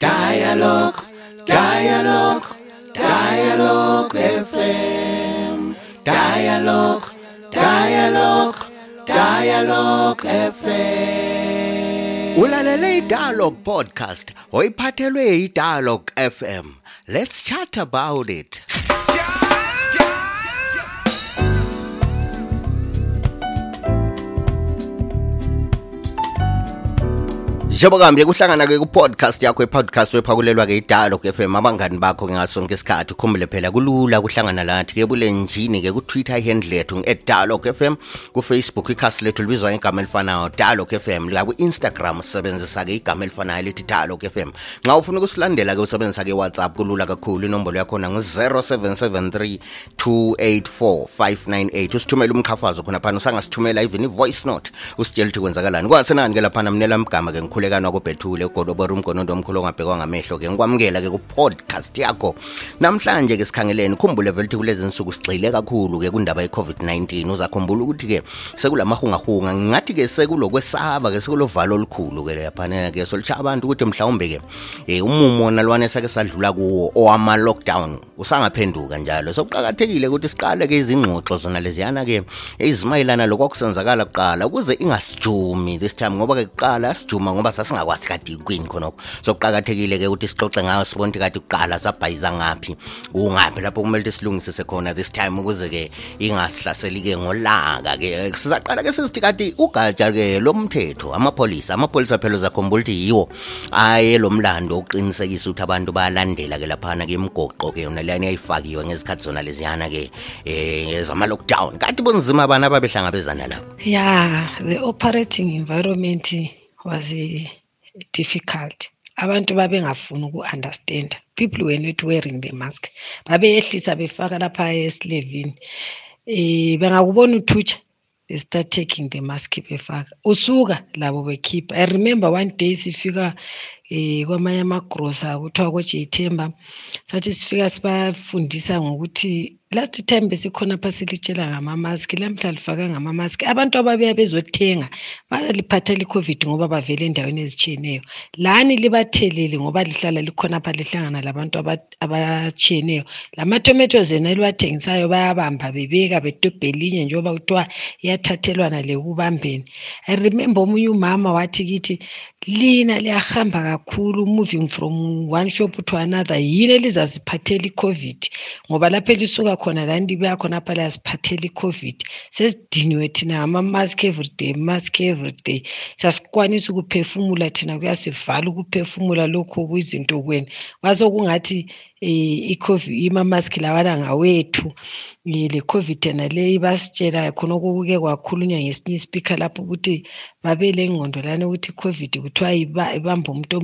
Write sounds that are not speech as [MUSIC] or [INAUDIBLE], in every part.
Dialogue, Dialogue, Dialogue FM. Dialogue, Dialogue, Dialogue FM. Ulalele iDialogue podcast oyiphathelwe iDialogue FM. Let's chat about it. njengoba kuhambe kuhlangana-ke kupodcast yakho ipodcast wephakulelwa-ke idalo ku-fm abangani bakho-ke sonke isikhathi ukhumbule phela kulula kuhlangana lathi-ke ebulenjini-ke kutwitter ihand lethu ngu-edalog fm kufacebook ikhasi lethu libizwa ngegama elifanayo dalog fm lakwi-instagram usebenzisa-ke igama elifanayo lithi dalog fm nxa ufuna ukusilandela-ke usebenzisa-ke -whatsapp kulula kakhulu inombolo yakhona ngu-0773 284 598 usithumele umqhafazo khona phana usangasithumela even i-voice note usitshela ukuthi kwenzakalani. Kwasenani-ke laphana mnelamgama-ke ngikhule ukubhekanwa kobhethule ugodobora umgonondo omkhulu ongabhekwa ngamehlo-ke ngikwamukela-ke ku-podcast yakho. Namhlanje-ke sikhangeleni khumbule vele ukuthi kulezi nsuku sigxile kakhulu-ke kwindaba ye-covid-19 uzakhumbula ukuthi-ke sekulamahungahunga ngingathi-ke sekulokwesaba-ke sekulovalo olukhulu-ke laphana-ke solitsha abantu ukuthi mhlawumbe-ke um eh, umumo nalwane esake sadlula kuwo owama-lockdown usangaphenduka njalo. So kuqakathekile ukuthi siqale-ke izingxoxo zona leziyana-ke ezimayelana lokwakusenzakala kuqala ukuze ingasijumi this time ngoba-ke kuqala sijuma ngoba sasingakwazi kade kwini khonokho. So kuqakathekile ke ukuthi sixoxe ngayo sibone ukuthi kade kuqala sabhayiza ngaphi kungaphi lapho kumele ukuthi silungisise khona this time ukuze ke ingasihlaseli ke ngolaka ke sizaqala ke sizithi kati ugatsha ke lomthetho amapholisa amapholisa phela uzakhumbula ukuthi yiwo aye lo mlando uqinisekisa ukuthi abantu bayalandela ke laphana ke imigoqo ke yona leyani yayifakiwe ngezikhathi zona leziyana ke eh zama-lockdown kati bunzima abantu ababehlangabezana labo Yeah, the operating environment was uh, difficult. Abantu babengafuni uku-understand. People were not wearing the mask. Babeyehlisa befaka lapha esilevini. Eh bengakubona uthutsha they start taking the mask befaka. Usuka labo bekhipha. I remember one day sifika eh kwamanye amagrosa kuthiwa ko-Jthemba sathi sifika sibafundisa ngokuthi last time besikhona pha silitshela ngama-mask lamhla lifaka ngama-mask abantu ababuya bezothenga baliphathela i-covid ngoba bavele endaweni ezitshiyeneyo. Lani libathelele ngoba lihlala likhona pha lihlangana labantu aba- abatshiyeneyo. Lama-tomatoes ena eliwathengisayo bayabamba bebeka bedobhe elinye njengoba kuthiwa iyathathelwana lekubambeni. I remember omunye umama wathi kithi lina liyahamba kakhulu moving from one shop to another. Yini elizaziphathela i-covid? Ngoba lapho elisuka khona lani libuya khonapha liyaziphathela i-covid. Sesidiniwe thina ngama-mask everyday mask everyday sasikwanisa ukuphefumula thina kuyasivala ukuphefumula lokhu kuyizinto kweni kwasekungathi um ima-mask lawana ngawethu le-covid yona leyi basitshela khonokho kuke kwakhulunywa ngesinye ispeaker lapho ukuthi babele ngqondo lana ukuthi i-covid kuthiwa iba- ibamba umuntu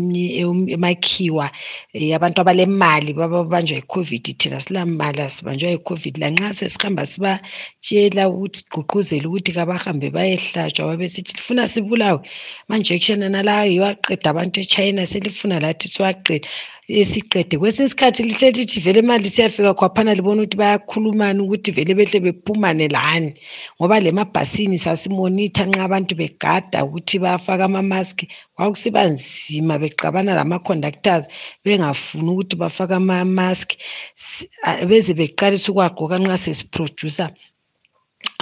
emakhiwa um abantu abalemali babanjwa yi-covid thina silamali asibanjwa yi-covid. Lanxa sesihamba sibatshela ukuthi sigqugquzele ukuthi kabahambe bayehlatshwa babesithi lifuna sibulawe. Ama-injection analawo yiwo aqeda abantu echina selifuna lathi siwaqeda esiqede kwesinye isikhathi lihle lithi vele mali siyafika khwaphana libona ukuthi bayakhulumana ukuthi vele behle bephumane lani ngoba le mabhasini sasimonitha nxa abantu begada ukuthi bafake ama-mask kwakusiba nzima bexabana lama-conductors bengafuni ukuthi bafake ama-mask S- a- beze beqalisa ukuwagqoka nxa sesiproducer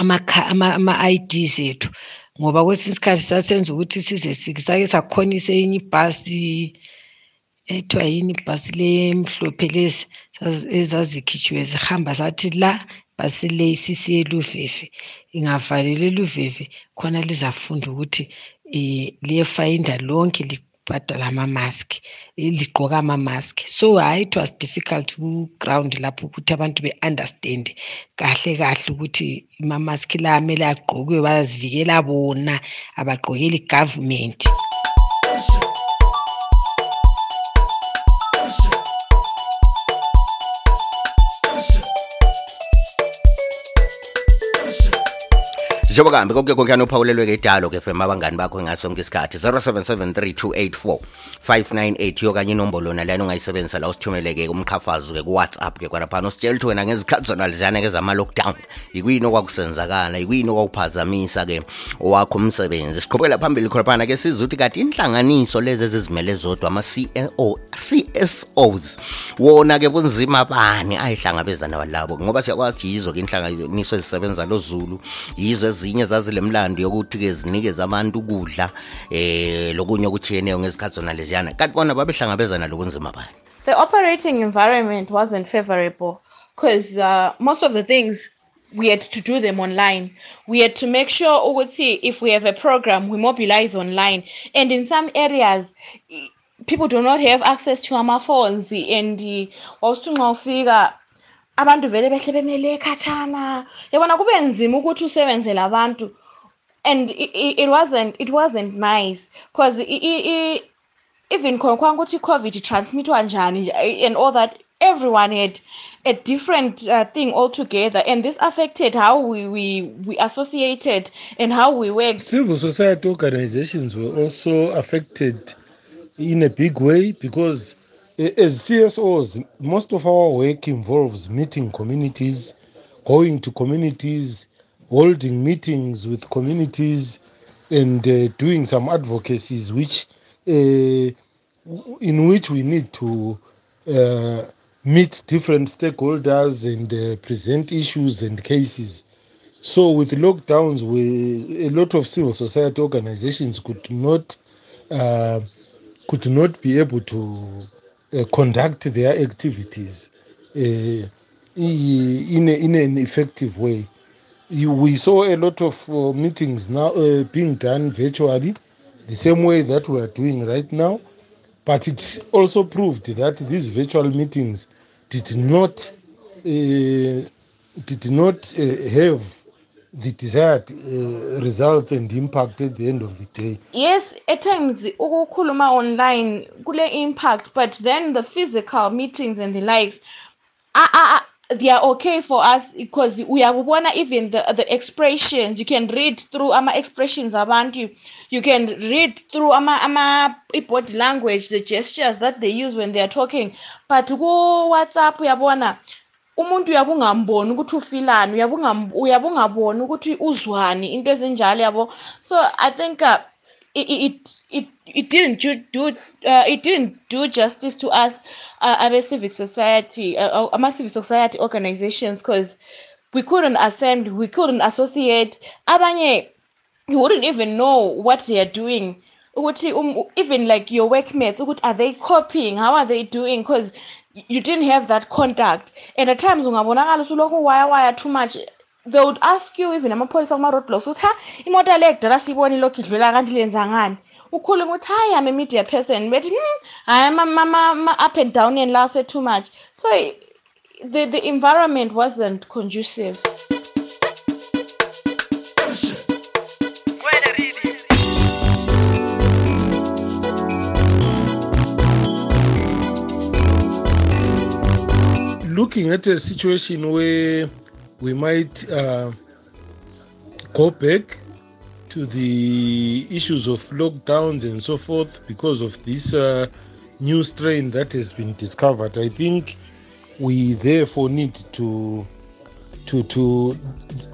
amakha- ama- ama-IDs ethu. Ngoba kwesinye isikhathi sasenza ukuthi size si- sake sakhonisa enye ibhasi. Ethiwa yini ibhasi lemhlophe lezi zazi- ezazikhitshiwe zihamba zathi la bhasi le isisiye luveve ingavalelwe luveve khona lizafunda ukuthi um liyefayinda lonke libhadala ama-mask ligqoka ama-mask. So hhayi it was difficult ku-ground lapho ukuthi abantu be-understande kahle kahle ukuthi ama-mask la amele agqokwe bayazivikela bona abagqokeli government. njengoba kambi kokuye konkani uphawulelwe ke idalo ke fm abangani bakho ngaso sonke isikhathi 0773 598 yokanye inombolo nalana ongayisebenzisa la usithumeleke kumqhafazo-ke kuwhatsapp-ke kwalaphana usitshela ukuthi wena ngezikhathi zonalizana-ke zama-lockdown ikuyini okwakusenzakala? Ikuyini okwakuphazamisa-ke wakho umsebenzi? Siqhubekela phambili khonaphana-ke size ukuthi kati inhlanganiso lezi ezizimele zodwa ama-csos wona-ke kunzima bani? Ayihlangabezana labo ngoba siyakwazi yizo-ke inhlanganiso ezisebenza lozulu yizo ezinye zazile mlando yokuthi-ke zinikeze abantu ukudla um lokunye okuthieneyo ngezikhathi zonalezi leziyana kanti bona babehlangabezana lobunzima bani? The operating environment wasn't favorable because uh, most of the things we had to do them online. We had to make sure ukuthi if we have a program, we mobilize online. And in some areas, people do not have access to ama-phones. And wawuthi nxa ufika abantu vele behle bemele khatshana. Yabona kube nzima ukuthi usebenzele abantu. And it, it wasn't it wasn't nice because even khona kwanga ukuthi i-covid transmitwa njani and all that everyone had a different uh, thing altogether. And this affected how we, we we associated and how we worked civil society organizations were also affected in a big way because as csos most of our work involves meeting communities going to communities holding meetings with communities and uh, doing some advocacies which in which we need to uh, meet different stakeholders and uh, present issues and cases. So, with lockdowns, we, a lot of civil society organizations could not uh, could not be able to uh, conduct their activities uh, in, a, in an effective way. You, we saw a lot of uh, meetings now being done virtually, the same way that we are doing right now. But it also proved that these virtual meetings did not uh, did not uh, have the desired uh, results and impact at the end of the day. Yes, at times ukukhuluma online kule impact, but then the physical meetings and the like, ah. They are okay for us because we are one even the the expressions. You can read through ama expressions around you you can read through ama body language the gestures that they use when they are talking. But ku WhatsApp uyabona umuntu uyabe ungamboni ukuthi ufilani uyabe ungaboni ukuthi uzwani into ezinjalo yabo. So i think uh, it, it it it didn't do uh, it didn't do justice to us uh, our civic society uh, our civic society organizations because we couldn't assemble we couldn't associate. Abanye you wouldn't even know what they are doing. Um, even like your workmates are they copying? How are they doing? Because you didn't have that contact. And at times ungabonakala usulokhu waya waya too much they would ask you even amapholisa kuma-roadblocks ukuthi ha imoto le kudala siyibona ilokhu idlula kanti lenza ngani? Ukhuluma ukuthi hayi am a media person. Bethi hmm, hayi ma-up and down and lase too much. So the, the environment wasn't conducive. Looking at a situation where we might uh, go back to the issues of lockdowns and so forth because of this uh, new strain that has been discovered. I think we therefore need to to to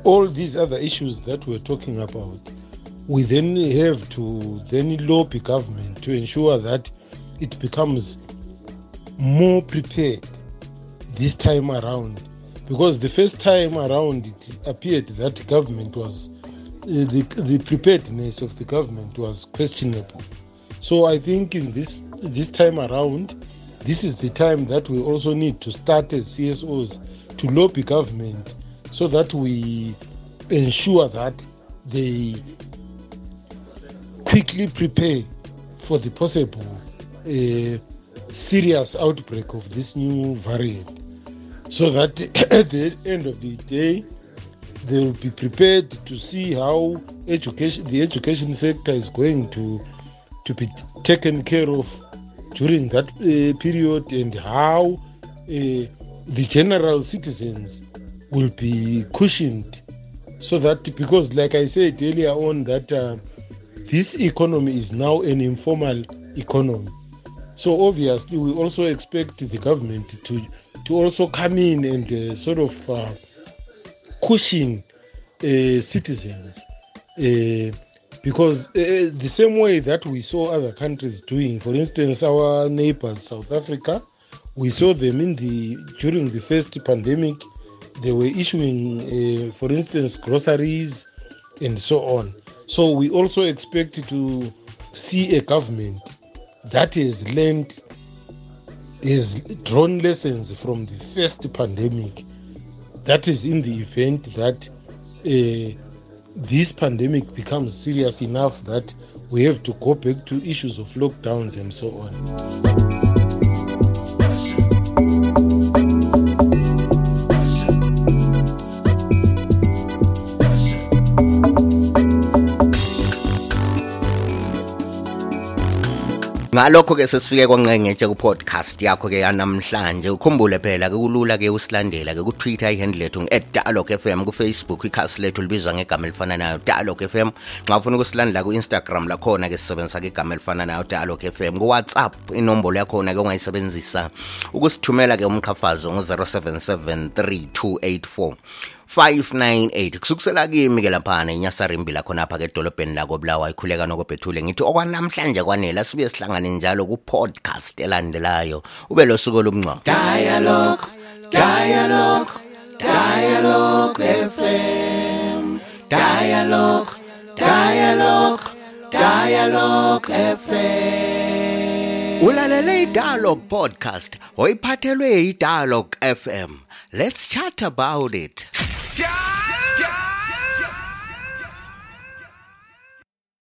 all these other issues that we're talking about. We then have to then lobby government to ensure that it becomes more prepared this time around because the first time around it appeared that government was uh, the, the preparedness of the government was questionable. So i think in this this time around this is the time that we also need to start as csos to lobby government so that we ensure that they quickly prepare for the possible uh, serious outbreak of this new variant so that [COUGHS] at the end of the day they will be prepared to see how education the education sector is going to to be taken care of during that uh, period and how uh, the general citizens will be cushioned. So that because like i said earlier on that uh, this economy is now an informal economy. So obviously, we also expect the government to to also come in and uh, sort of uh, cushion uh, citizens. Uh, because uh, the same way that we saw other countries doing, for instance, our neighbors, South Africa, we saw them in the during the first pandemic. They were issuing, for instance, groceries and so on. So we also expect to see a government that has learned, has drawn lessons from the first pandemic. That is in the event that uh, this pandemic becomes serious enough that we have to go back to issues of lockdowns and so on. ngalokho-ke sesifike kwanqengetshe ku-podcast yakho-ke yanamhlanje. Ukhumbule phela ke kulula-ke usilandela-ke kutwitter ihandle lethu ngu-at f m kufacebook ikhasi lethu libizwa ngegama elifana nayo dialog f m. Nxa ufuna ukusilandela ku-instagram lakhona-ke sisebenzisa-ke igama elifana nayo dialog f m. Kuwhatsapp inombolo yakhona-ke ungayisebenzisa ukusithumela-ke umqhafazo ngu-077 3284 598 kusukisela kimi ke laphana inyasarimbi lakhonapha ke edolobheni lakobulawa ikhuleka nokobhethule ngithi okwanamhlanje kwanela sibuye sihlangane njalo ku-podcast elandelayo. Ube lo suku olumncwa dialogue dialogue dialogue fm dialogue dialogue dialogue fm ulalele i-dialogue podcast oyiphathelwe yi-dialogue fm let's chat about it!